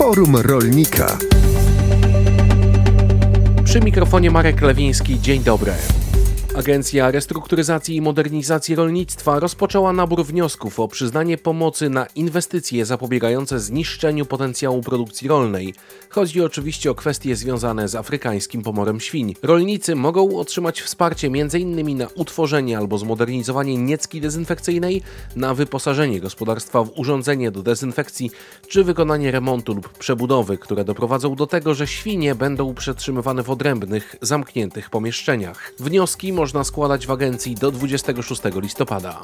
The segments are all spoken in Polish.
Forum Rolnika. Przy mikrofonie Marek Lewiński. Dzień dobry. Agencja Restrukturyzacji i Modernizacji Rolnictwa rozpoczęła nabór wniosków o przyznanie pomocy na inwestycje zapobiegające zniszczeniu potencjału produkcji rolnej. Chodzi oczywiście o kwestie związane z afrykańskim pomorem świń. Rolnicy mogą otrzymać wsparcie m.in. na utworzenie albo zmodernizowanie niecki dezynfekcyjnej, na wyposażenie gospodarstwa w urządzenie do dezynfekcji, czy wykonanie remontu lub przebudowy, które doprowadzą do tego, że świnie będą przetrzymywane w odrębnych, zamkniętych pomieszczeniach. Wnioski można składać w agencji do 26 listopada.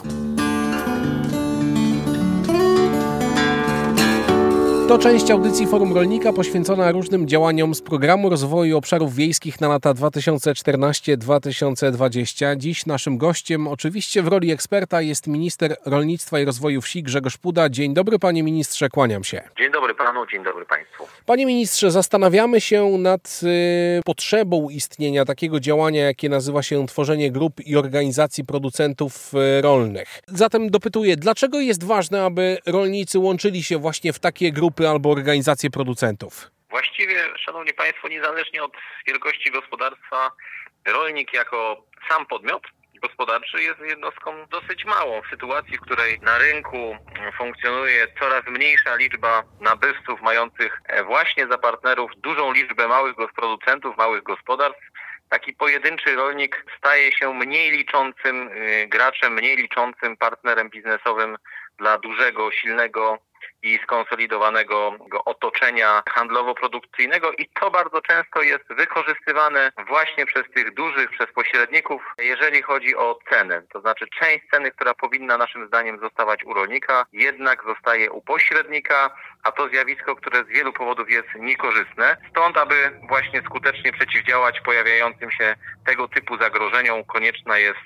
To część audycji Forum Rolnika poświęcona różnym działaniom z programu rozwoju obszarów wiejskich na lata 2014-2020. Dziś naszym gościem, oczywiście w roli eksperta, jest minister rolnictwa i rozwoju wsi Grzegorz Puda. Dzień dobry, panie ministrze, kłaniam się. Dzień dobry panu, dzień dobry państwu. Panie ministrze, zastanawiamy się nad y, potrzebą istnienia takiego działania, jakie nazywa się tworzenie grup i organizacji producentów y, rolnych. Zatem dopytuję, dlaczego jest ważne, aby rolnicy łączyli się właśnie w takie grupy albo organizacje producentów? Właściwie, szanowni państwo, niezależnie od wielkości gospodarstwa, rolnik jako sam podmiot gospodarczy jest jednostką dosyć małą w sytuacji, w której na rynku funkcjonuje coraz mniejsza liczba nabywców mających właśnie za partnerów dużą liczbę małych producentów, małych gospodarstw. Taki pojedynczy rolnik staje się mniej liczącym y, graczem, mniej liczącym partnerem biznesowym dla dużego, silnego i skonsolidowanego otoczenia handlowo-produkcyjnego i to bardzo często jest wykorzystywane właśnie przez tych dużych, przez pośredników, jeżeli chodzi o cenę. To znaczy część ceny, która powinna naszym zdaniem zostawać u rolnika, jednak zostaje u pośrednika, a to zjawisko, które z wielu powodów jest niekorzystne. Stąd, aby właśnie skutecznie przeciwdziałać pojawiającym się tego typu zagrożeniom, konieczna jest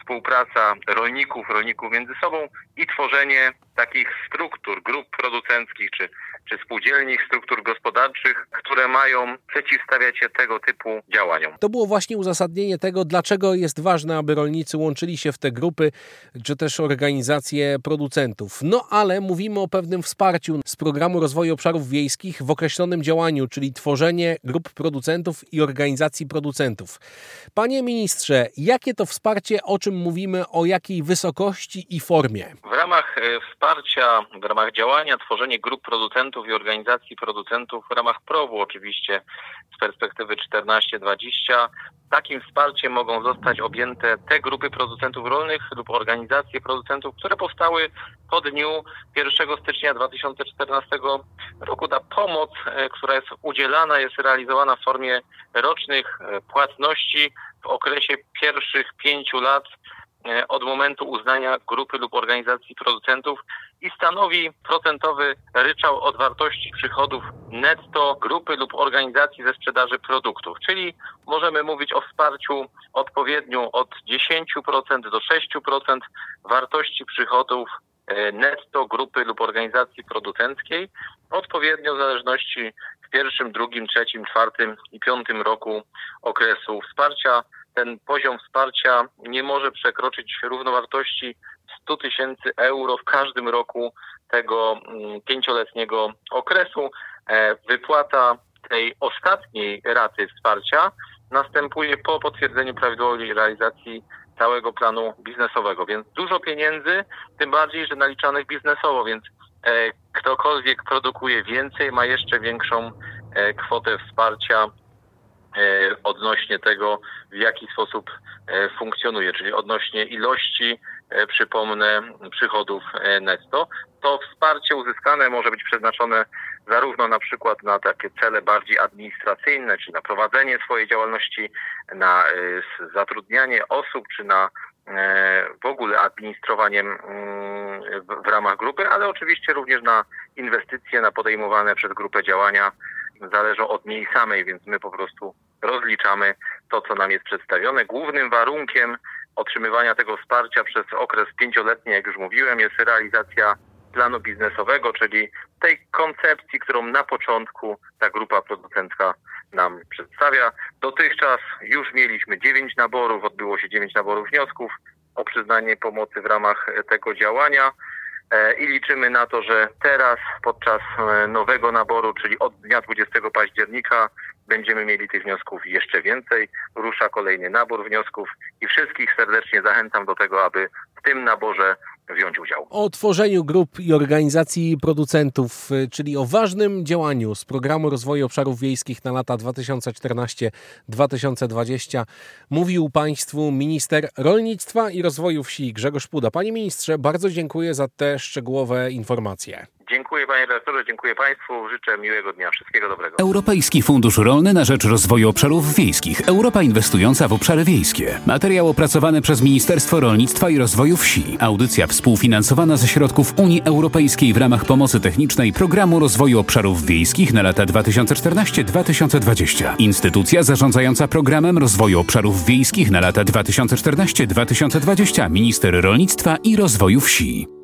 współpraca rolników, rolników między sobą i tworzenie takich struktur, grup producenckich czy, czy spółdzielnych struktur gospodarczych, które mają przeciwstawiać się tego typu działaniom. To było właśnie uzasadnienie tego, dlaczego jest ważne, aby rolnicy łączyli się w te grupy, czy też organizacje producentów. No ale mówimy o pewnym wsparciu z programu rozwoju obszarów wiejskich w określonym działaniu, czyli tworzenie grup producentów i organizacji producentów. Panie ministrze, jakie to wsparcie, o czym mówimy, o jakiej wysokości i formie? Ramach e, wsparcia, w ramach działania, tworzenie grup producentów i organizacji producentów, w ramach PROW-u oczywiście z perspektywy 14-20, takim wsparciem mogą zostać objęte te grupy producentów rolnych lub organizacje producentów, które powstały po dniu 1 stycznia 2014 roku. Ta pomoc, e, która jest udzielana, jest realizowana w formie rocznych e, płatności w okresie pierwszych pięciu lat od momentu uznania grupy lub organizacji producentów i stanowi procentowy ryczałt od wartości przychodów netto grupy lub organizacji ze sprzedaży produktów. Czyli możemy mówić o wsparciu odpowiednio od 10% do 6% wartości przychodów e, netto grupy lub organizacji producenckiej, odpowiednio w zależności w pierwszym, drugim, trzecim, czwartym i piątym roku okresu wsparcia ten poziom wsparcia nie może przekroczyć równowartości 100 tysięcy euro w każdym roku tego mm, pięcioletniego okresu. E, wypłata tej ostatniej raty wsparcia następuje po potwierdzeniu prawidłowej realizacji całego planu biznesowego. Więc dużo pieniędzy, tym bardziej, że naliczanych biznesowo, więc e, ktokolwiek produkuje więcej, ma jeszcze większą e, kwotę wsparcia odnośnie tego, w jaki sposób e, funkcjonuje, czyli odnośnie ilości, e, przypomnę, przychodów netto. To wsparcie uzyskane może być przeznaczone zarówno na przykład na takie cele bardziej administracyjne, czy na prowadzenie swojej działalności, na zatrudnianie osób, czy na w ogóle administrowaniem mm, w ramach grupy, ale oczywiście również na inwestycje, na podejmowane przez grupę działania zależą od niej samej, więc my po prostu rozliczamy to, co nam jest przedstawione. Głównym warunkiem otrzymywania tego wsparcia przez okres pięcioletni, jak już mówiłem, jest realizacja planu biznesowego, czyli tej koncepcji, którą na początku ta grupa producencka nam przedstawia. Dotychczas już mieliśmy dziewięć naborów, odbyło się dziewięć naborów wniosków o przyznanie pomocy w ramach tego działania. E, i liczymy na to, że teraz podczas e, nowego naboru, czyli od dnia 20 października będziemy mieli tych wniosków jeszcze więcej. Rusza kolejny nabór wniosków i wszystkich serdecznie zachęcam do tego, aby w tym naborze wziąć udział. O tworzeniu grup i organizacji producentów, y, czyli o ważnym działaniu z programu rozwoju obszarów wiejskich na lata 2014-2020 mówił Państwu minister rolnictwa i rozwoju wsi Grzegorz Puda. Panie ministrze, bardzo dziękuję za te szczegółowe informacje. Dziękuję panie redaktorze, dziękuję państwu, życzę miłego dnia, wszystkiego dobrego. Europejski Fundusz Rolny na rzecz rozwoju obszarów wiejskich. Europa inwestująca w obszary wiejskie. Materiał opracowany przez Ministerstwo Rolnictwa i Rozwoju Wsi. Audycja współfinansowana ze środków Unii Europejskiej w ramach pomocy technicznej Programu Rozwoju Obszarów Wiejskich na lata 2014-2020. Instytucja zarządzająca Programem Rozwoju Obszarów Wiejskich na lata 2014-2020. Minister Rolnictwa i Rozwoju Wsi.